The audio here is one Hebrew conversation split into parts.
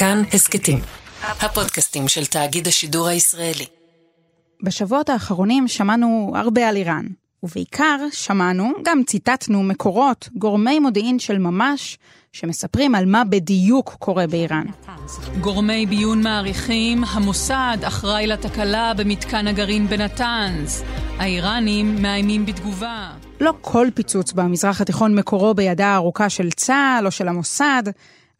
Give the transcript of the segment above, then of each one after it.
כאן הסכתים, הפודקאסטים של תאגיד השידור הישראלי. בשבועות האחרונים שמענו הרבה על איראן, ובעיקר שמענו, גם ציטטנו מקורות, גורמי מודיעין של ממש, שמספרים על מה בדיוק קורה באיראן. גורמי ביון מעריכים, המוסד אחראי לתקלה במתקן הגרעין בנתנז. האיראנים מאיימים בתגובה. לא כל פיצוץ במזרח התיכון מקורו בידה הארוכה של צה"ל או של המוסד,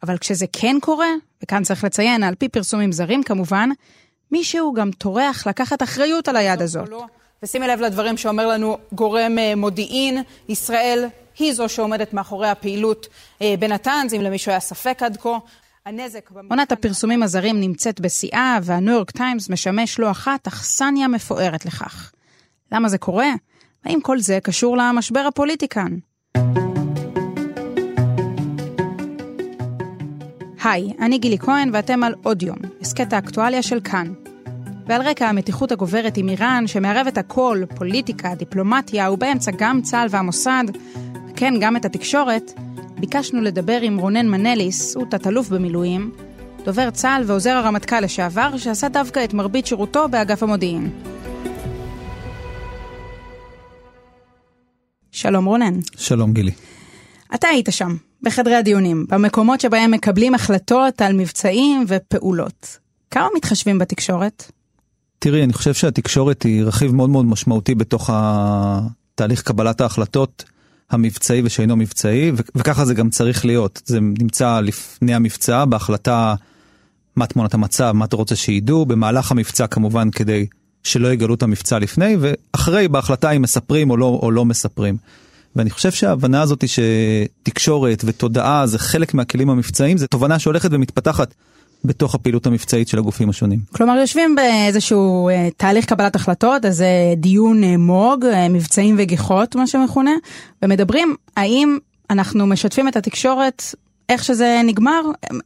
אבל כשזה כן קורה, וכאן צריך לציין, על פי פרסומים זרים כמובן, מישהו גם טורח לקחת אחריות על היד הזאת. ושימי לב לדברים שאומר לנו גורם אה, מודיעין, ישראל היא זו שעומדת מאחורי הפעילות אה, בנתנז, אם למישהו היה ספק עד כה. הנזק... עונת הפרסומים הזרים נמצאת בשיאה, והניו יורק טיימס משמש לא אחת אכסניה מפוארת לכך. למה זה קורה? האם כל זה קשור למשבר הפוליטי כאן? היי, אני גילי כהן ואתם על עוד יום, הסכת האקטואליה של כאן. ועל רקע המתיחות הגוברת עם איראן, שמערבת הכל, פוליטיקה, דיפלומטיה, ובאמצע גם צה"ל והמוסד, וכן גם את התקשורת, ביקשנו לדבר עם רונן מנליס, הוא תת-אלוף במילואים, דובר צה"ל ועוזר הרמטכ"ל לשעבר, שעשה דווקא את מרבית שירותו באגף המודיעין. שלום רונן. שלום גילי. אתה היית שם, בחדרי הדיונים, במקומות שבהם מקבלים החלטות על מבצעים ופעולות. כמה מתחשבים בתקשורת? תראי, אני חושב שהתקשורת היא רכיב מאוד מאוד משמעותי בתוך התהליך קבלת ההחלטות המבצעי ושאינו מבצעי, וככה זה גם צריך להיות. זה נמצא לפני המבצע, בהחלטה מה תמונת המצב, מה אתה רוצה שידעו, במהלך המבצע כמובן כדי שלא יגלו את המבצע לפני, ואחרי בהחלטה אם מספרים או לא, או לא מספרים. ואני חושב שההבנה הזאת שתקשורת ותודעה זה חלק מהכלים המבצעיים, זו תובנה שהולכת ומתפתחת בתוך הפעילות המבצעית של הגופים השונים. כלומר יושבים באיזשהו אה, תהליך קבלת החלטות, איזה דיון אה, מוג, אה, מבצעים וגיחות מה שמכונה, ומדברים האם אנחנו משתפים את התקשורת איך שזה נגמר,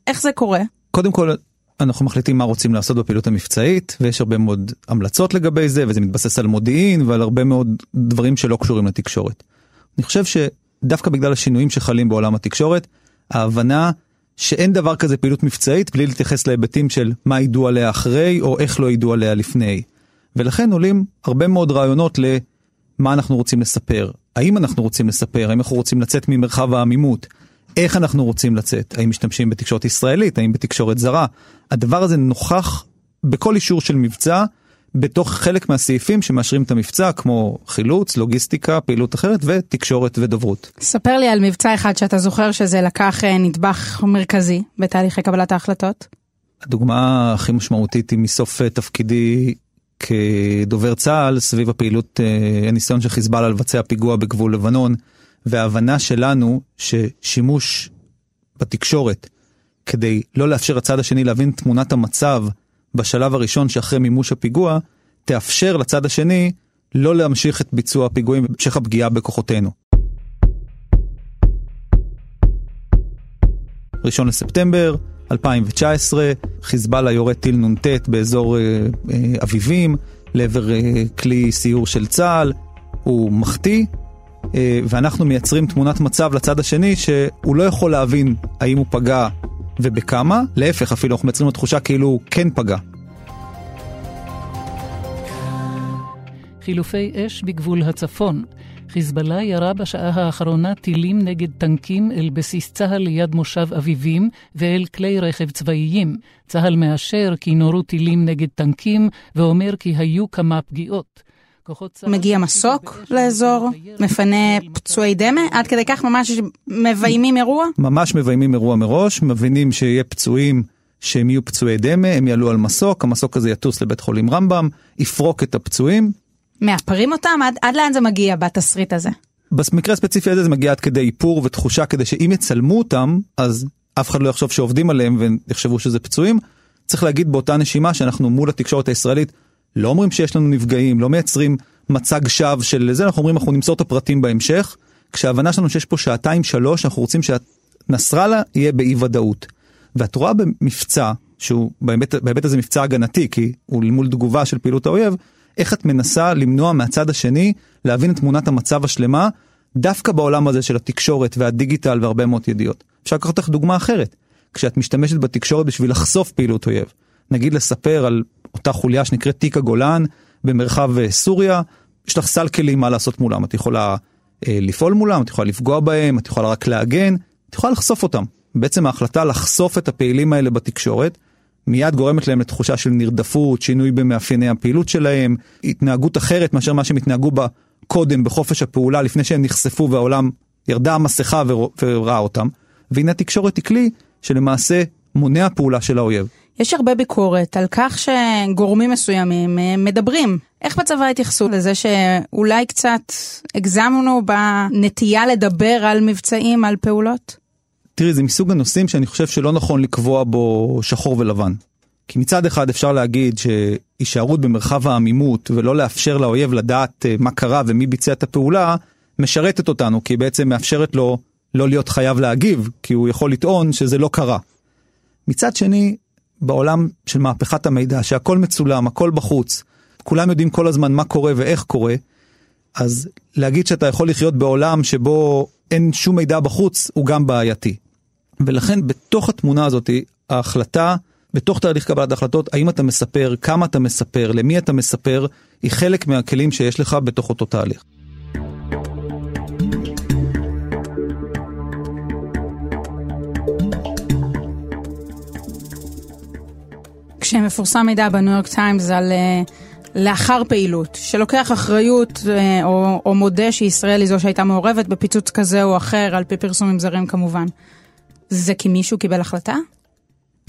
איך זה קורה. קודם כל אנחנו מחליטים מה רוצים לעשות בפעילות המבצעית ויש הרבה מאוד המלצות לגבי זה וזה מתבסס על מודיעין ועל הרבה מאוד דברים שלא קשורים לתקשורת. אני חושב שדווקא בגלל השינויים שחלים בעולם התקשורת, ההבנה שאין דבר כזה פעילות מבצעית בלי להתייחס להיבטים של מה ידעו עליה אחרי או איך לא ידעו עליה לפני. ולכן עולים הרבה מאוד רעיונות למה אנחנו רוצים לספר, האם אנחנו רוצים לספר, האם אנחנו רוצים לצאת ממרחב העמימות, איך אנחנו רוצים לצאת, האם משתמשים בתקשורת ישראלית, האם בתקשורת זרה. הדבר הזה נוכח בכל אישור של מבצע בתוך חלק מהסעיפים שמאשרים את המבצע, כמו חילוץ, לוגיסטיקה, פעילות אחרת ותקשורת ודוברות. ספר לי על מבצע אחד שאתה זוכר שזה לקח אה, נדבך מרכזי בתהליכי קבלת ההחלטות. הדוגמה הכי משמעותית היא מסוף אה, תפקידי כדובר צה"ל סביב הפעילות, אה, הניסיון של חיזבאללה לבצע פיגוע בגבול לבנון, וההבנה שלנו ששימוש בתקשורת כדי לא לאפשר לצד השני להבין תמונת המצב בשלב הראשון שאחרי מימוש הפיגוע, תאפשר לצד השני לא להמשיך את ביצוע הפיגועים והמשך הפגיעה בכוחותינו. ראשון לספטמבר 2019, חיזבאללה יורה טיל נ"ט באזור אה, אה, אביבים לעבר אה, כלי סיור של צה"ל, הוא מחטיא, אה, ואנחנו מייצרים תמונת מצב לצד השני שהוא לא יכול להבין האם הוא פגע ובכמה, להפך אפילו אנחנו מייצרים תחושה כאילו הוא כן פגע. חילופי אש בגבול הצפון. חיזבאללה ירה בשעה האחרונה טילים נגד טנקים אל בסיס צה"ל ליד מושב אביבים ואל כלי רכב צבאיים. צה"ל מאשר כי נורו טילים נגד טנקים ואומר כי היו כמה פגיעות. מגיע מסוק לאזור, מפנה פצועי דמה, עד כדי כך ממש מביימים אירוע? ממש מביימים אירוע מראש, מבינים שיהיה פצועים שהם יהיו פצועי דמה, הם יעלו על מסוק, המסוק הזה יטוס לבית חולים רמב"ם, יפרוק את הפצועים. מאפרים אותם? עד, עד לאן זה מגיע בתסריט הזה? במקרה הספציפי הזה זה מגיע עד כדי איפור ותחושה כדי שאם יצלמו אותם, אז אף אחד לא יחשוב שעובדים עליהם ויחשבו שזה פצועים. צריך להגיד באותה נשימה שאנחנו מול התקשורת הישראלית לא אומרים שיש לנו נפגעים, לא מייצרים מצג שווא של זה, אנחנו אומרים אנחנו נמסור את הפרטים בהמשך, כשההבנה שלנו שיש פה שעתיים שלוש, אנחנו רוצים שנסראללה יהיה באי ודאות. ואת רואה במבצע, שהוא בהיבט, בהיבט הזה מבצע הגנתי, כי הוא מול תגובה של פעילות האויב, איך את מנסה למנוע מהצד השני להבין את תמונת המצב השלמה, דווקא בעולם הזה של התקשורת והדיגיטל והרבה מאוד ידיעות. אפשר לקחת לך דוגמה אחרת. כשאת משתמשת בתקשורת בשביל לחשוף פעילות אויב. נגיד לספר על אותה חוליה שנקראת תיק הגולן במרחב אה, סוריה, יש לך סל כלים מה לעשות מולם, את יכולה אה, לפעול מולם, את יכולה לפגוע בהם, את יכולה רק להגן, את יכולה לחשוף אותם. בעצם ההחלטה לחשוף את הפעילים האלה בתקשורת, מיד גורמת להם לתחושה של נרדפות, שינוי במאפייני הפעילות שלהם, התנהגות אחרת מאשר מה שהם התנהגו בה קודם בחופש הפעולה לפני שהם נחשפו והעולם ירדה המסכה וראה אותם. והנה התקשורת היא כלי שלמעשה מונע פעולה של האויב. יש הרבה ביקורת על כך שגורמים מסוימים אה, מדברים. איך בצבא התייחסו לזה שאולי קצת הגזמנו בנטייה לדבר על מבצעים, על פעולות? תראי, זה מסוג הנושאים שאני חושב שלא נכון לקבוע בו שחור ולבן. כי מצד אחד אפשר להגיד שהישארות במרחב העמימות ולא לאפשר לאויב לדעת אה, מה קרה ומי ביצע את הפעולה, משרתת אותנו, כי היא בעצם מאפשרת לו לא להיות חייב להגיב, כי הוא יכול לטעון שזה לא קרה. מצד שני, בעולם של מהפכת המידע, שהכל מצולם, הכל בחוץ, כולם יודעים כל הזמן מה קורה ואיך קורה, אז להגיד שאתה יכול לחיות בעולם שבו אין שום מידע בחוץ, הוא גם בעייתי. ולכן בתוך התמונה הזאת, ההחלטה, בתוך תהליך קבלת ההחלטות, האם אתה מספר, כמה אתה מספר, למי אתה מספר, היא חלק מהכלים שיש לך בתוך אותו תהליך. כשמפורסם מידע בניו יורק טיימס על uh, לאחר פעילות, שלוקח אחריות uh, או, או מודה שישראל היא זו שהייתה מעורבת בפיצוץ כזה או אחר, על פי פרסומים זרים כמובן, זה כי מישהו קיבל החלטה?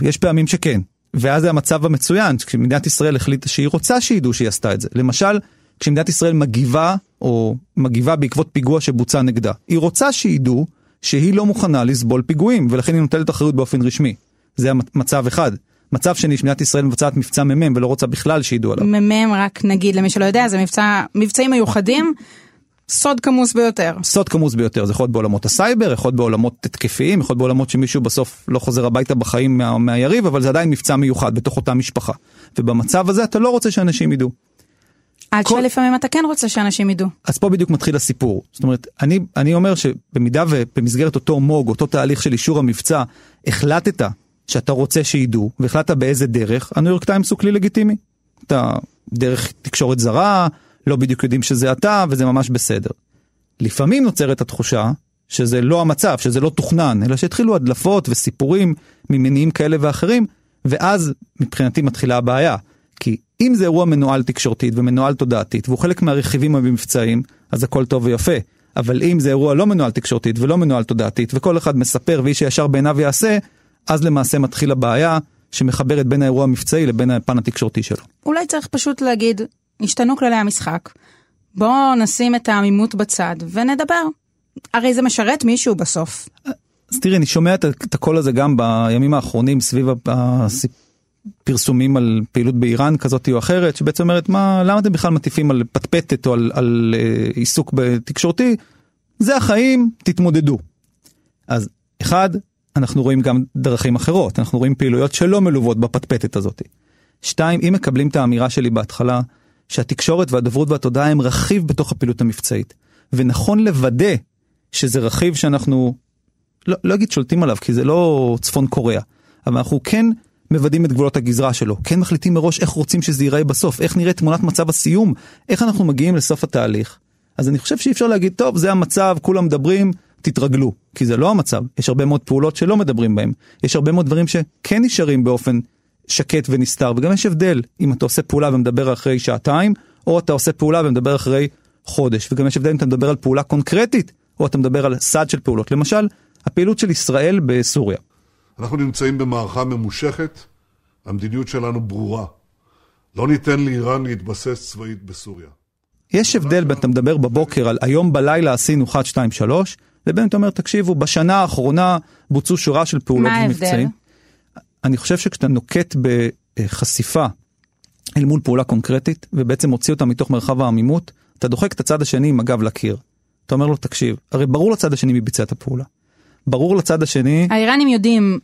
יש פעמים שכן, ואז זה המצב המצוין, כשמדינת ישראל החליטה שהיא רוצה שידעו שהיא עשתה את זה. למשל, כשמדינת ישראל מגיבה, או מגיבה בעקבות פיגוע שבוצע נגדה, היא רוצה שידעו שהיא לא מוכנה לסבול פיגועים, ולכן היא נוטלת אחריות באופן רשמי. זה מצב אחד. מצב שני, שמדינת ישראל מבצעת מבצע מ"מ ולא רוצה בכלל שידעו עליו. מ"מ, רק נגיד למי שלא יודע, זה מבצע, מבצעים מיוחדים. סוד כמוס ביותר. סוד כמוס ביותר, זה יכול להיות בעולמות הסייבר, יכול להיות בעולמות התקפיים, יכול להיות בעולמות שמישהו בסוף לא חוזר הביתה בחיים מה, מהיריב, אבל זה עדיין מבצע מיוחד בתוך אותה משפחה. ובמצב הזה אתה לא רוצה שאנשים ידעו. עד כל... שלפעמים אתה כן רוצה שאנשים ידעו. אז פה בדיוק מתחיל הסיפור. זאת אומרת, אני, אני אומר שבמידה ובמסגרת אותו מוג, אותו תהליך של אישור המבצע, החלטת שאתה רוצה שידעו, והחלטת באיזה דרך, הניו יורק טיימס הוא כלי לגיטימי. אתה דרך תקשורת זרה, לא בדיוק יודעים שזה אתה, וזה ממש בסדר. לפעמים נוצרת התחושה שזה לא המצב, שזה לא תוכנן, אלא שהתחילו הדלפות וסיפורים ממניעים כאלה ואחרים, ואז מבחינתי מתחילה הבעיה. כי אם זה אירוע מנוהל תקשורתית ומנוהל תודעתית, והוא חלק מהרכיבים המבצעיים, אז הכל טוב ויפה. אבל אם זה אירוע לא מנוהל תקשורתית ולא מנוהל תודעתית, וכל אחד מספר ואיש הישר בעיניו יעשה, אז למעשה מתחיל הבעיה שמחברת בין האירוע המבצעי לבין הפן התקשורתי שלו. אולי צריך פשוט להגיד, השתנו כללי המשחק, בואו נשים את העמימות בצד ונדבר. הרי זה משרת מישהו בסוף. אז תראי, אני שומע את הקול הזה גם בימים האחרונים סביב הפרסומים על פעילות באיראן כזאת או אחרת, שבעצם אומרת, מה, למה אתם בכלל מטיפים על פטפטת או על, על uh, עיסוק בתקשורתי? זה החיים, תתמודדו. אז אחד, אנחנו רואים גם דרכים אחרות, אנחנו רואים פעילויות שלא מלוות בפטפטת הזאת. שתיים, אם מקבלים את האמירה שלי בהתחלה, שהתקשורת והדוברות והתודעה הם רכיב בתוך הפעילות המבצעית, ונכון לוודא שזה רכיב שאנחנו, לא, לא אגיד שולטים עליו, כי זה לא צפון קוריאה, אבל אנחנו כן מוודאים את גבולות הגזרה שלו, כן מחליטים מראש איך רוצים שזה ייראה בסוף, איך נראה תמונת מצב הסיום, איך אנחנו מגיעים לסוף התהליך. אז אני חושב שאי אפשר להגיד, טוב, זה המצב, כולם מדברים, תתרגלו, כי זה לא המצב. יש הרבה מאוד פעולות שלא מדברים בהם. יש הרבה מאוד דברים שכן נשארים באופן שקט ונסתר, וגם יש הבדל אם אתה עושה פעולה ומדבר אחרי שעתיים, או אתה עושה פעולה ומדבר אחרי חודש. וגם יש הבדל אם אתה מדבר על פעולה קונקרטית, או אתה מדבר על סד של פעולות. למשל, הפעילות של ישראל בסוריה. אנחנו נמצאים במערכה ממושכת, המדיניות שלנו ברורה. לא ניתן לאיראן להתבסס צבאית בסוריה. יש הבדל בין אתה מדבר בבוקר על היום בלילה עשינו 1, 2, 3, לבין אתה אומר, תקשיבו, בשנה האחרונה בוצעו שורה של פעולות ומבצעים. אני חושב שכשאתה נוקט בחשיפה אל מול פעולה קונקרטית, ובעצם מוציא אותה מתוך מרחב העמימות, אתה דוחק את הצד השני עם הגב לקיר. אתה אומר לו, תקשיב, הרי ברור לצד השני מי ביצע את הפעולה. ברור לצד השני... האיראנים יודעים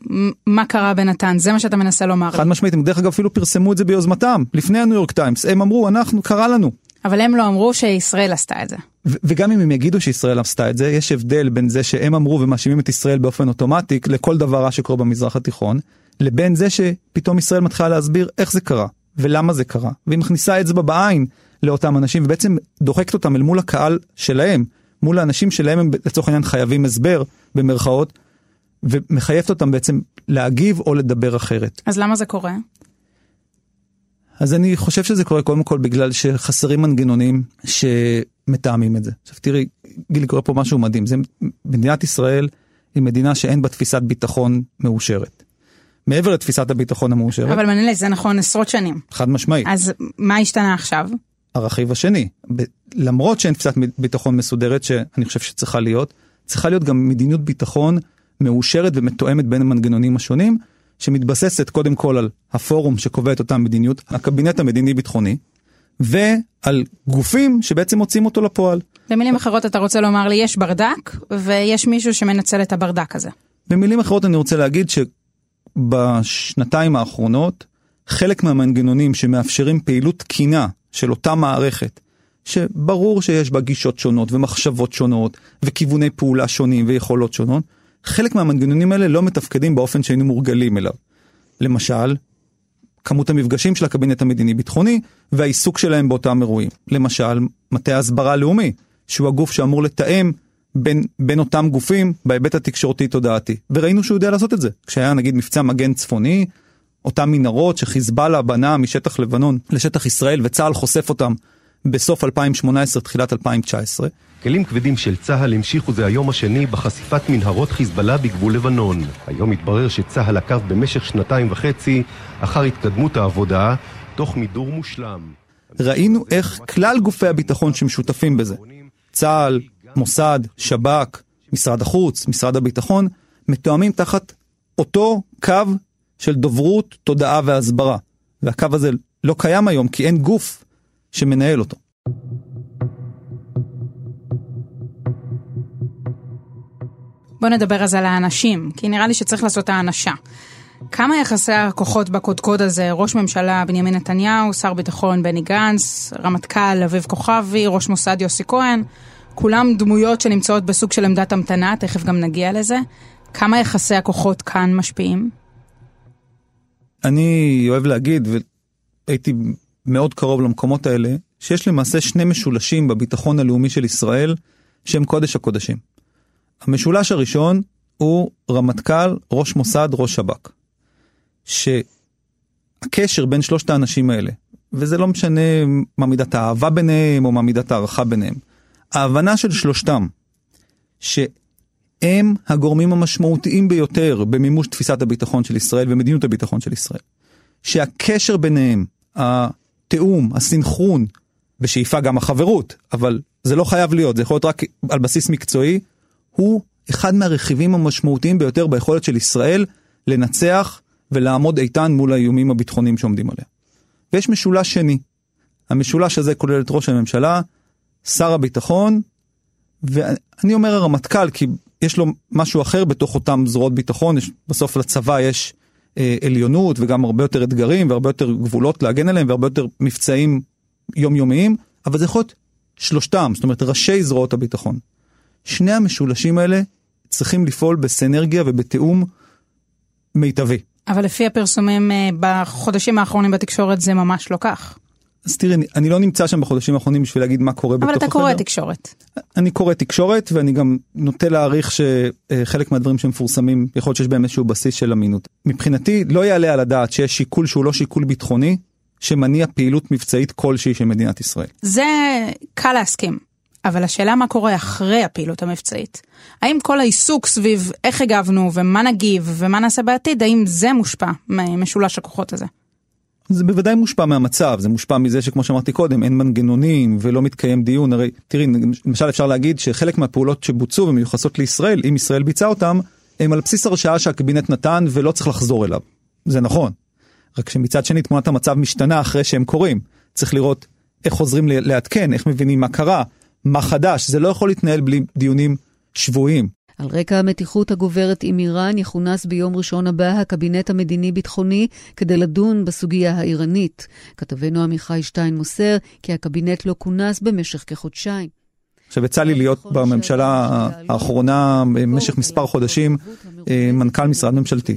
מה קרה בנתן, זה מה שאתה מנסה לומר. חד משמעית, הם דרך אגב אפילו פרסמו את זה ביוזמתם, לפני הניו יורק טיימס, הם אמרו, אנחנו, קרה לנו. אבל הם לא אמרו שישראל עשתה את זה. ו- וגם אם הם יגידו שישראל עשתה את זה, יש הבדל בין זה שהם אמרו ומאשימים את ישראל באופן אוטומטי לכל דבר רע שקורה במזרח התיכון, לבין זה שפתאום ישראל מתחילה להסביר איך זה קרה, ולמה זה קרה, והיא מכניסה אצבע בעין לאותם אנשים, ובעצם דוחקת אותם אל מול הקהל שלהם, מול האנשים שלהם הם לצורך העניין חייבים הסבר, במרכאות, ומחייבת אותם בעצם להגיב או לדבר אחרת. אז למה זה קורה? אז אני חושב שזה קורה קודם כל בגלל שחסרים מנגנונים שמתאמים את זה. עכשיו תראי, גילי קורה פה משהו מדהים, זה מדינת ישראל היא מדינה שאין בה תפיסת ביטחון מאושרת. מעבר לתפיסת הביטחון המאושרת, אבל מנהלי, זה נכון עשרות שנים. חד משמעית, אז מה השתנה עכשיו? הרכיב השני, ב- למרות שאין תפיסת ביטחון מסודרת שאני חושב שצריכה להיות, צריכה להיות גם מדיניות ביטחון מאושרת ומתואמת בין המנגנונים השונים, שמתבססת קודם כל על הפורום שקובע את אותה מדיניות, הקבינט המדיני-ביטחוני, ועל גופים שבעצם מוצאים אותו לפועל. במילים אחרות אתה רוצה לומר לי, יש ברדק, ויש מישהו שמנצל את הברדק הזה. במילים אחרות אני רוצה להגיד שבשנתיים האחרונות, חלק מהמנגנונים שמאפשרים פעילות תקינה של אותה מערכת, שברור שיש בה גישות שונות ומחשבות שונות וכיווני פעולה שונים ויכולות שונות, חלק מהמנגנונים האלה לא מתפקדים באופן שהיינו מורגלים אליו. למשל, כמות המפגשים של הקבינט המדיני-ביטחוני והעיסוק שלהם באותם אירועים. למשל, מטה ההסברה הלאומי, שהוא הגוף שאמור לתאם בין, בין אותם גופים בהיבט התקשורתי-תודעתי. וראינו שהוא יודע לעשות את זה. כשהיה נגיד מבצע מגן צפוני, אותם מנהרות שחיזבאללה בנה משטח לבנון לשטח ישראל וצה"ל חושף אותם בסוף 2018, תחילת 2019. כלים כבדים של צה"ל המשיכו זה היום השני בחשיפת מנהרות חיזבאללה בגבול לבנון. היום התברר שצה"ל עקב במשך שנתיים וחצי אחר התקדמות העבודה, תוך מידור מושלם. ראינו איך כלל גופי הביטחון שמשותפים בזה, צה"ל, מוסד, שב"כ, משרד החוץ, משרד הביטחון, מתואמים תחת אותו קו של דוברות, תודעה והסברה. והקו הזה לא קיים היום כי אין גוף שמנהל אותו. בוא נדבר אז על האנשים, כי נראה לי שצריך לעשות האנשה. כמה יחסי הכוחות בקודקוד הזה, ראש ממשלה בנימין נתניהו, שר ביטחון בני גנץ, רמטכ"ל אביב כוכבי, ראש מוסד יוסי כהן, כולם דמויות שנמצאות בסוג של עמדת המתנה, תכף גם נגיע לזה. כמה יחסי הכוחות כאן משפיעים? אני אוהב להגיד, והייתי מאוד קרוב למקומות האלה, שיש למעשה שני משולשים בביטחון הלאומי של ישראל, שהם קודש הקודשים. המשולש הראשון הוא רמטכ"ל, ראש מוסד, ראש שב"כ. שהקשר בין שלושת האנשים האלה, וזה לא משנה מה מידת האהבה ביניהם או מה מידת הערכה ביניהם, ההבנה של שלושתם, שהם הגורמים המשמעותיים ביותר במימוש תפיסת הביטחון של ישראל ומדיניות הביטחון של ישראל. שהקשר ביניהם, התיאום, הסינכרון, בשאיפה גם החברות, אבל זה לא חייב להיות, זה יכול להיות רק על בסיס מקצועי, הוא אחד מהרכיבים המשמעותיים ביותר ביכולת של ישראל לנצח ולעמוד איתן מול האיומים הביטחוניים שעומדים עליה. ויש משולש שני. המשולש הזה כולל את ראש הממשלה, שר הביטחון, ואני אומר הרמטכ"ל כי יש לו משהו אחר בתוך אותם זרועות ביטחון, יש, בסוף לצבא יש עליונות וגם הרבה יותר אתגרים והרבה יותר גבולות להגן עליהם והרבה יותר מבצעים יומיומיים, אבל זה יכול להיות שלושתם, זאת אומרת ראשי זרועות הביטחון. שני המשולשים האלה צריכים לפעול בסנרגיה ובתיאום מיטבי. אבל לפי הפרסומים אה, בחודשים האחרונים בתקשורת זה ממש לא כך. אז תראי, אני, אני לא נמצא שם בחודשים האחרונים בשביל להגיד מה קורה בתוך אבל החדר. אתה קורא תקשורת. אני קורא תקשורת ואני גם נוטה להעריך שחלק מהדברים שמפורסמים יכול להיות שיש בהם איזשהו בסיס של אמינות. מבחינתי לא יעלה על הדעת שיש שיקול שהוא לא שיקול ביטחוני שמניע פעילות מבצעית כלשהי של מדינת ישראל. זה קל להסכים. אבל השאלה מה קורה אחרי הפעילות המבצעית. האם כל העיסוק סביב איך הגבנו ומה נגיב ומה נעשה בעתיד, האם זה מושפע ממשולש הכוחות הזה? זה בוודאי מושפע מהמצב, זה מושפע מזה שכמו שאמרתי קודם, אין מנגנונים ולא מתקיים דיון, הרי תראי, למשל אפשר להגיד שחלק מהפעולות שבוצעו ומיוחסות לישראל, אם ישראל ביצעה אותם, הם על בסיס הרשאה שהקבינט נתן ולא צריך לחזור אליו. זה נכון. רק שמצד שני תמונת המצב משתנה אחרי שהם קורים. צריך לראות איך חוזרים לעדכן, איך מבינים מה קרה, מה חדש, זה לא יכול להתנהל בלי דיונים שבועיים. על רקע המתיחות הגוברת עם איראן יכונס ביום ראשון הבא הקבינט המדיני-ביטחוני כדי לדון בסוגיה האיראנית. כתבנו עמיחי שטיין מוסר כי הקבינט לא כונס במשך כחודשיים. עכשיו יצא לי להיות בממשלה האחרונה במשך מספר חודשים אה, מנכ"ל משרד ממשלתי.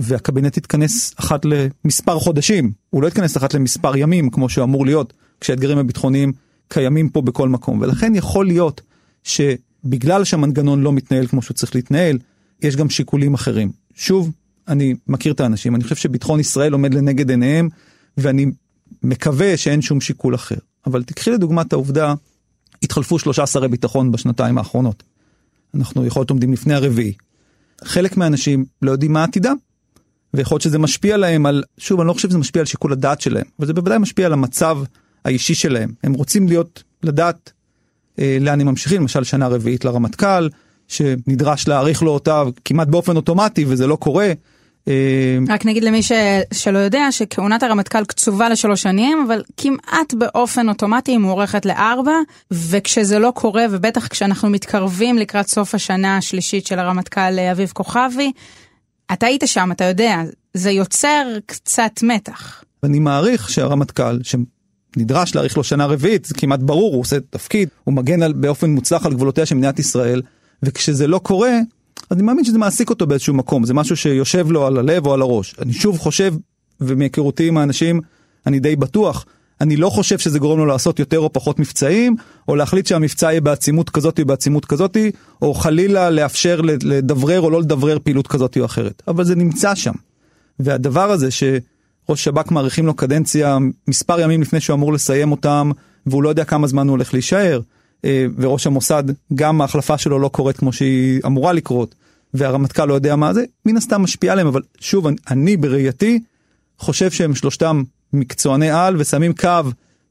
והקבינט התכנס אחת למספר חודשים, הוא לא התכנס אחת למספר ימים כמו שהוא אמור להיות כשהאתגרים הביטחוניים קיימים פה בכל מקום ולכן יכול להיות שבגלל שהמנגנון לא מתנהל כמו שהוא צריך להתנהל, יש גם שיקולים אחרים. שוב, אני מכיר את האנשים, אני חושב שביטחון ישראל עומד לנגד עיניהם ואני מקווה שאין שום שיקול אחר. אבל תקחי לדוגמה את העובדה, התחלפו שלושה שרי ביטחון בשנתיים האחרונות. אנחנו יכול להיות עומדים לפני הרביעי. חלק מהאנשים לא יודעים מה עתידם. ויכול להיות שזה משפיע להם על, שוב, אני לא חושב שזה משפיע על שיקול הדעת שלהם, אבל זה בוודאי משפיע על המצב האישי שלהם. הם רוצים להיות, לדעת לאן הם ממשיכים, למשל שנה רביעית לרמטכ"ל, שנדרש להאריך לו אותה כמעט באופן אוטומטי וזה לא קורה. אה, רק נגיד למי ש... שלא יודע שכהונת הרמטכ"ל קצובה לשלוש שנים, אבל כמעט באופן אוטומטי היא מוארכת לארבע, וכשזה לא קורה, ובטח כשאנחנו מתקרבים לקראת סוף השנה השלישית של הרמטכ"ל אביב כוכבי, אתה היית שם, אתה יודע, זה יוצר קצת מתח. אני מעריך שהרמטכ"ל, שנדרש להאריך לו שנה רביעית, זה כמעט ברור, הוא עושה תפקיד, הוא מגן על, באופן מוצלח על גבולותיה של מדינת ישראל, וכשזה לא קורה, אני מאמין שזה מעסיק אותו באיזשהו מקום, זה משהו שיושב לו על הלב או על הראש. אני שוב חושב, ומהיכרותי עם האנשים, אני די בטוח, אני לא חושב שזה גורם לו לעשות יותר או פחות מבצעים, או להחליט שהמבצע יהיה בעצימות כזאת או בעצימות כזאת, או חלילה לאפשר לדברר או לא לדברר פעילות כזאת או אחרת. אבל זה נמצא שם. והדבר הזה שראש שב"כ מאריכים לו קדנציה מספר ימים לפני שהוא אמור לסיים אותם, והוא לא יודע כמה זמן הוא הולך להישאר, אה, וראש המוסד, גם ההחלפה שלו לא קורית כמו שהיא אמורה לקרות, והרמטכ"ל לא יודע מה זה, מן הסתם משפיע עליהם, אבל שוב, אני בראייתי חושב שהם שלושתם מקצועני-על ושמים קו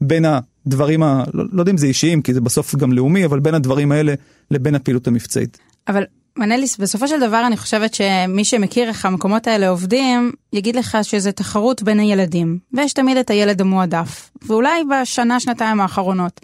בין הדברים, ה... לא, לא יודע אם זה אישיים, כי זה בסוף גם לאומי, אבל בין הדברים האלה לבין הפעילות המבצעית. אבל מנליס, בסופו של דבר אני חושבת שמי שמכיר איך המקומות האלה עובדים, יגיד לך שזה תחרות בין הילדים, ויש תמיד את הילד המועדף. ואולי בשנה, שנתיים האחרונות,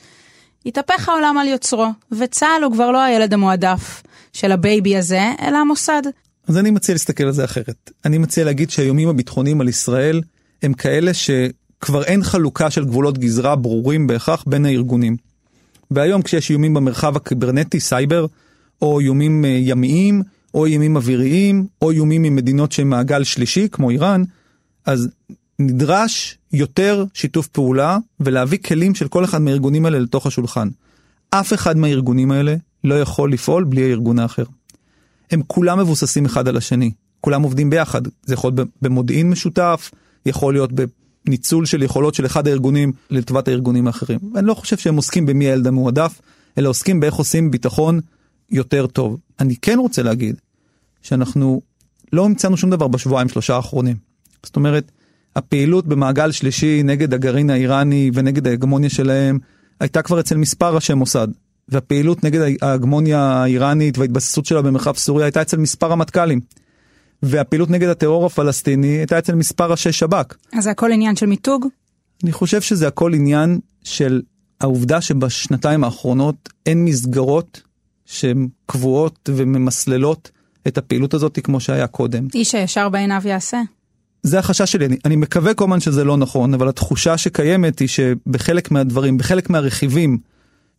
התהפך העולם על יוצרו, וצה"ל הוא כבר לא הילד המועדף של הביבי הזה, אלא המוסד. אז אני מציע להסתכל על זה אחרת. אני מציע להגיד שהאיומים הביטחוניים על ישראל הם כאלה שכבר אין חלוקה של גבולות גזרה ברורים בהכרח בין הארגונים. והיום כשיש איומים במרחב הקיברנטי, סייבר, או איומים אה, ימיים, או איומים אוויריים, או איומים ממדינות שהן מעגל שלישי, כמו איראן, אז נדרש יותר שיתוף פעולה ולהביא כלים של כל אחד מהארגונים האלה לתוך השולחן. אף אחד מהארגונים האלה לא יכול לפעול בלי הארגון האחר. הם כולם מבוססים אחד על השני, כולם עובדים ביחד. זה יכול להיות במודיעין משותף, יכול להיות בניצול של יכולות של אחד הארגונים לטובת הארגונים האחרים. אני לא חושב שהם עוסקים במי הילד המועדף, אלא עוסקים באיך עושים ביטחון יותר טוב. אני כן רוצה להגיד שאנחנו לא המצאנו שום דבר בשבועיים שלושה האחרונים. זאת אומרת, הפעילות במעגל שלישי נגד הגרעין האיראני ונגד ההגמוניה שלהם הייתה כבר אצל מספר ראשי מוסד. והפעילות נגד ההגמוניה האיראנית וההתבססות שלה במרחב סוריה הייתה אצל מספר רמטכ"לים. והפעילות נגד הטרור הפלסטיני הייתה אצל מספר ראשי שב"כ. אז זה הכל עניין של מיתוג? אני חושב שזה הכל עניין של העובדה שבשנתיים האחרונות אין מסגרות שהן קבועות וממסללות את הפעילות הזאת כמו שהיה קודם. איש הישר בעיניו יעשה. זה החשש שלי, אני, אני מקווה כל הזמן שזה לא נכון, אבל התחושה שקיימת היא שבחלק מהדברים, בחלק מהרכיבים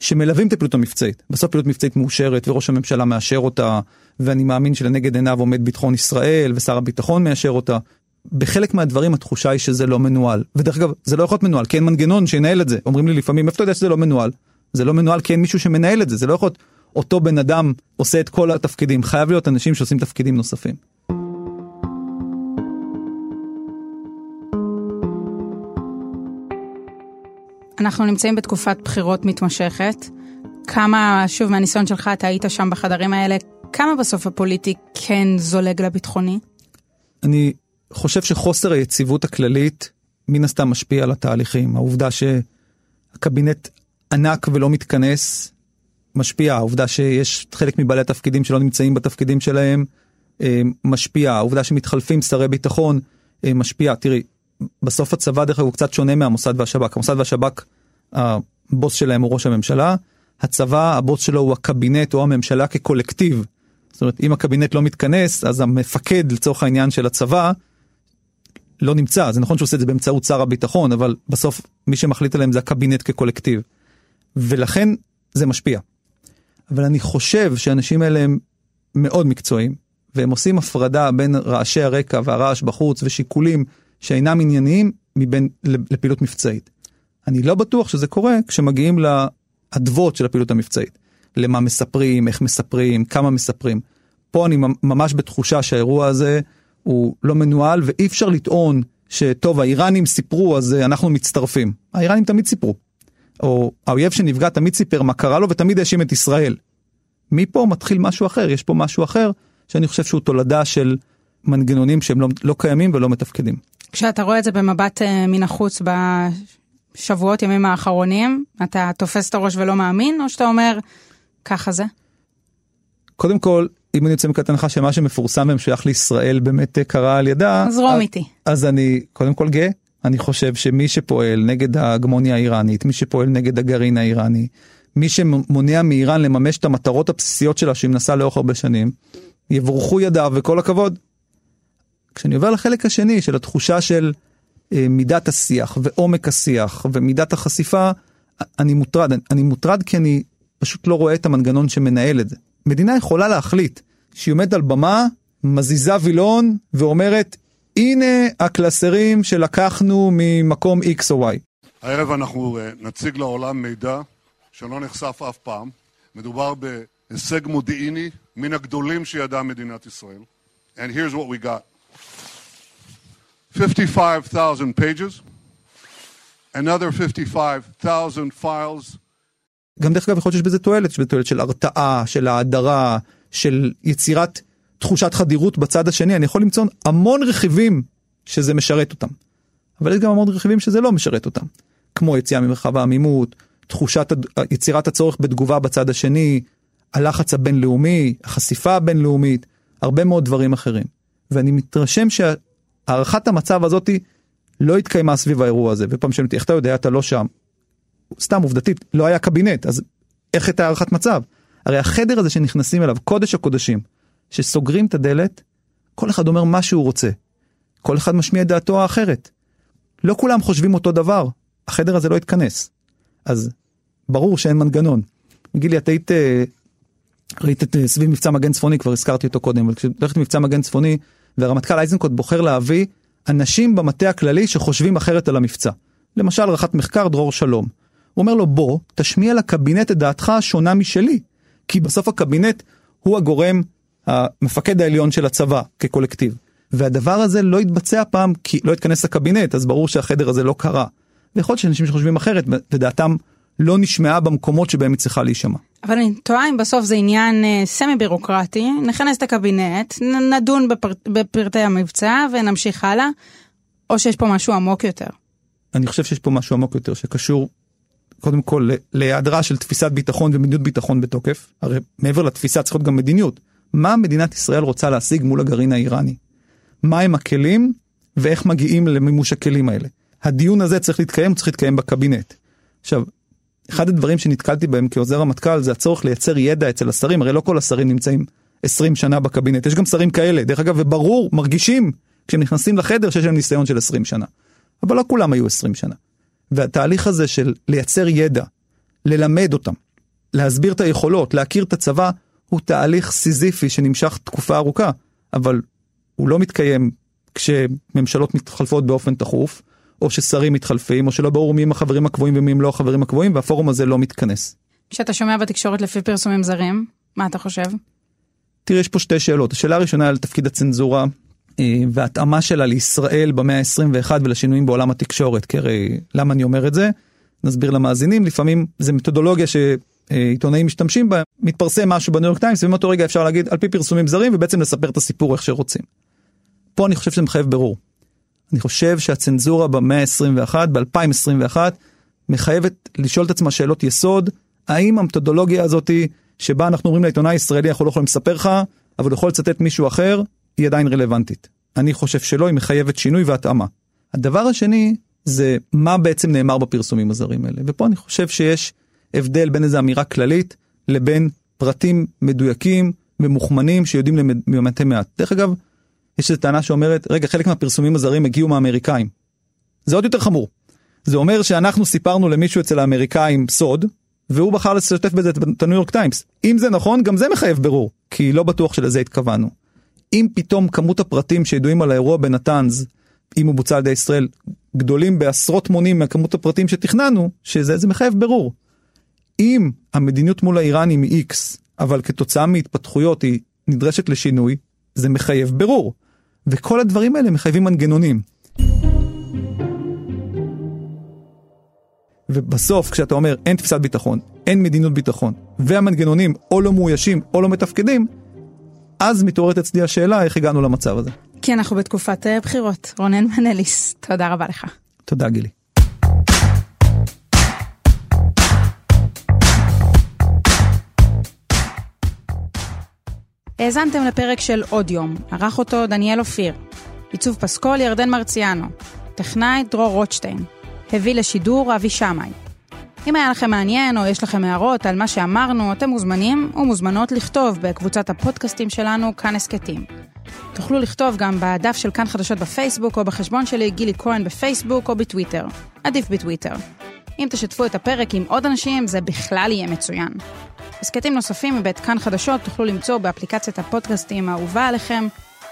שמלווים את הפעילות המבצעית, בסוף פעילות מבצעית מאושרת וראש הממשלה מאשר אותה, ואני מאמין שלנגד עיניו עומד ביטחון ישראל ושר הביטחון מאשר אותה. בחלק מהדברים התחושה היא שזה לא מנוהל, ודרך אגב זה לא יכול להיות מנוהל, כי אין מנגנון שינהל את זה, אומרים לי לפעמים איפה אתה יודע שזה לא מנוהל? זה לא מנוהל כי אין מישהו שמנהל את זה, זה לא יכול להיות אותו בן אדם עושה את כל התפקידים, חייב להיות אנשים שעושים תפקידים נוספים. אנחנו נמצאים בתקופת בחירות מתמשכת. כמה, שוב מהניסיון שלך, אתה היית שם בחדרים האלה, כמה בסוף הפוליטי כן זולג לביטחוני? אני חושב שחוסר היציבות הכללית מן הסתם משפיע על התהליכים. העובדה שהקבינט ענק ולא מתכנס משפיע, העובדה שיש חלק מבעלי התפקידים שלא נמצאים בתפקידים שלהם אה, משפיע, העובדה שמתחלפים שרי ביטחון אה, משפיע. תראי, בסוף הצבא דרך אגב הוא קצת שונה מהמוסד והשב"כ. המוסד והשב"כ, הבוס שלהם הוא ראש הממשלה, הצבא, הבוס שלו הוא הקבינט או הממשלה כקולקטיב. זאת אומרת, אם הקבינט לא מתכנס, אז המפקד לצורך העניין של הצבא לא נמצא. זה נכון שהוא עושה את זה באמצעות שר הביטחון, אבל בסוף מי שמחליט עליהם זה הקבינט כקולקטיב. ולכן זה משפיע. אבל אני חושב שהאנשים האלה הם מאוד מקצועיים, והם עושים הפרדה בין רעשי הרקע והרעש בחוץ ושיקולים שאינם ענייניים מבין לפעילות מבצעית. אני לא בטוח שזה קורה כשמגיעים לאדוות של הפעילות המבצעית. למה מספרים, איך מספרים, כמה מספרים. פה אני ממש בתחושה שהאירוע הזה הוא לא מנוהל ואי אפשר לטעון שטוב האיראנים סיפרו אז אנחנו מצטרפים. האיראנים תמיד סיפרו. או האויב שנפגע תמיד סיפר מה קרה לו ותמיד האשים את ישראל. מפה מתחיל משהו אחר, יש פה משהו אחר שאני חושב שהוא תולדה של מנגנונים שהם לא, לא קיימים ולא מתפקדים. כשאתה רואה את זה במבט uh, מן החוץ בשבועות ימים האחרונים, אתה תופס את הראש ולא מאמין, או שאתה אומר, ככה זה? קודם כל, אם אני יוצא מכת הנחה שמה שמפורסם ומשוייך לישראל באמת אה, קרה על ידה, אז רום איתי. אז אני קודם כל גאה. אני חושב שמי שפועל נגד ההגמוניה האיראנית, מי שפועל נגד הגרעין האיראני, מי שמונע מאיראן לממש את המטרות הבסיסיות שלה שהיא מנסה לאורך הרבה שנים, יבורכו ידיו וכל הכבוד. כשאני עובר לחלק השני של התחושה של אה, מידת השיח ועומק השיח ומידת החשיפה, אני מוטרד. אני מוטרד כי אני פשוט לא רואה את המנגנון שמנהל את זה. מדינה יכולה להחליט שהיא עומדת על במה, מזיזה וילון ואומרת, הנה הקלסרים שלקחנו ממקום X או Y. הערב אנחנו אה, נציג לעולם מידע שלא נחשף אף פעם. מדובר בהישג מודיעיני מן הגדולים שידעה מדינת ישראל. And here's what we got. 55,000 pages, another 55,000 files. גם דרך אגב יכול להיות שיש בזה תועלת, יש בזה תועלת של הרתעה, של האדרה, של יצירת תחושת חדירות בצד השני, אני יכול למצוא המון רכיבים שזה משרת אותם. אבל יש גם המון רכיבים שזה לא משרת אותם. כמו יציאה ממרחב העמימות, תחושת יצירת הצורך בתגובה בצד השני, הלחץ הבינלאומי, החשיפה הבינלאומית, הרבה מאוד דברים אחרים. ואני מתרשם שהערכת המצב הזאתי לא התקיימה סביב האירוע הזה. ופעם שאלתי, איך אתה יודע, אתה לא שם. סתם עובדתית, לא היה קבינט, אז איך הייתה הערכת מצב? הרי החדר הזה שנכנסים אליו, קודש הקודשים, שסוגרים את הדלת, כל אחד אומר מה שהוא רוצה. כל אחד משמיע את דעתו האחרת. לא כולם חושבים אותו דבר, החדר הזה לא יתכנס. אז ברור שאין מנגנון. גילי, את היית, אה, ראית את אה, סביב מבצע מגן צפוני, כבר הזכרתי אותו קודם, אבל כשהולכת מבצע מגן צפוני, והרמטכ"ל איזנקוט בוחר להביא אנשים במטה הכללי שחושבים אחרת על המבצע. למשל, רח"ט מחקר דרור שלום. הוא אומר לו, בוא, תשמיע לקבינט את דעתך השונה משלי. כי בסוף הקבינט הוא הגורם, המפקד העליון של הצבא כקולקטיב. והדבר הזה לא התבצע פעם כי לא התכנס הקבינט, אז ברור שהחדר הזה לא קרה. ויכול להיות שאנשים שחושבים אחרת ודעתם לא נשמעה במקומות שבהם היא צריכה להישמע. אבל אני תוהה אם בסוף זה עניין uh, סמי בירוקרטי, נכנס את הקבינט, נדון בפר, בפרטי המבצע ונמשיך הלאה, או שיש פה משהו עמוק יותר. אני חושב שיש פה משהו עמוק יותר שקשור קודם כל להיעדרה של תפיסת ביטחון ומדיניות ביטחון בתוקף. הרי מעבר לתפיסה צריך להיות גם מדיניות. מה מדינת ישראל רוצה להשיג מול הגרעין האיראני? מהם הכלים ואיך מגיעים למימוש הכלים האלה. הדיון הזה צריך להתקיים, צריך להתקיים בקבינט. עכשיו, אחד הדברים שנתקלתי בהם כעוזר המטכ"ל זה הצורך לייצר ידע אצל השרים, הרי לא כל השרים נמצאים 20 שנה בקבינט, יש גם שרים כאלה, דרך אגב, וברור, מרגישים כשהם נכנסים לחדר שיש להם ניסיון של 20 שנה. אבל לא כולם היו 20 שנה. והתהליך הזה של לייצר ידע, ללמד אותם, להסביר את היכולות, להכיר את הצבא, הוא תהליך סיזיפי שנמשך תקופה ארוכה, אבל הוא לא מתקיים כשממשלות מתחלפות באופן תכוף, או ששרים מתחלפים, או שלא ברור מי הם החברים הקבועים ומי הם לא החברים הקבועים, והפורום הזה לא מתכנס. כשאתה שומע בתקשורת לפי פרסומים זרים, מה אתה חושב? תראה, יש פה שתי שאלות. השאלה הראשונה על תפקיד הצנזורה אה, והתאמה שלה לישראל במאה ה-21 ולשינויים בעולם התקשורת, כי הרי למה אני אומר את זה? נסביר למאזינים, לפעמים זה מתודולוגיה שעיתונאים משתמשים בה, מתפרסם משהו בניו יורק טיימס, ומאותו רגע אפשר להגיד על פי פרסומים זרים ובעצם לספר את הסיפור איך שרוצים. פה אני חושב שזה מחייב ברור. אני חושב שהצנזורה במאה ה-21, ב-2021, מחייבת לשאול את עצמה שאלות יסוד, האם המתודולוגיה הזאתי שבה אנחנו אומרים לעיתונאי הישראלי אנחנו לא יכולים לספר לך, אבל הוא יכול לצטט מישהו אחר, היא עדיין רלוונטית. אני חושב שלא, היא מחייבת שינוי והתאמה. הדבר השני זה מה בעצם נאמר בפרסומים הזרים האלה, ופה אני חושב שיש הבדל בין איזו אמירה כללית לבין פרטים מדויקים ומוכמנים שיודעים למתי מעט. דרך אגב, יש איזו טענה שאומרת, רגע, חלק מהפרסומים הזרים הגיעו מהאמריקאים. זה עוד יותר חמור. זה אומר שאנחנו סיפרנו למישהו אצל האמריקאים סוד, והוא בחר לשתף בזה את הניו יורק טיימס. אם זה נכון, גם זה מחייב בירור, כי לא בטוח שלזה התכוונו. אם פתאום כמות הפרטים שידועים על האירוע בנתנז, אם הוא בוצע על ידי ישראל, גדולים בעשרות מונים מכמות הפרטים שתכננו, שזה זה מחייב בירור. אם המדיניות מול האיראנים היא X, אבל כתוצאה מהתפתחויות היא נדרשת לשינוי, זה מחייב בירור. וכל הדברים האלה מחייבים מנגנונים. ובסוף כשאתה אומר אין תפיסת ביטחון, אין מדיניות ביטחון, והמנגנונים או לא מאוישים או לא מתפקדים, אז מתעוררת אצלי השאלה איך הגענו למצב הזה. כי אנחנו בתקופת אה, בחירות. רונן מנליס, תודה רבה לך. תודה גילי. האזנתם לפרק של עוד יום, ערך אותו דניאל אופיר. עיצוב פסקול ירדן מרציאנו. טכנאי דרור רוטשטיין. הביא לשידור אבי שמאי. אם היה לכם מעניין או יש לכם הערות על מה שאמרנו, אתם מוזמנים ומוזמנות לכתוב בקבוצת הפודקאסטים שלנו, כאן הסכתים. תוכלו לכתוב גם בדף של כאן חדשות בפייסבוק או בחשבון שלי גילי כהן בפייסבוק או בטוויטר. עדיף בטוויטר. אם תשתפו את הפרק עם עוד אנשים, זה בכלל יהיה מצוין. הסכתים נוספים מבית כאן חדשות תוכלו למצוא באפליקציית הפודקאסטים האהובה עליכם,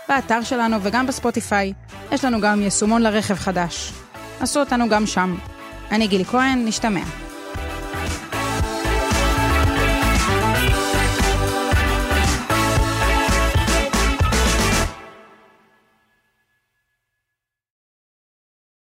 באתר שלנו וגם בספוטיפיי. יש לנו גם יישומון לרכב חדש. עשו אותנו גם שם. אני גילי כהן, נשתמע.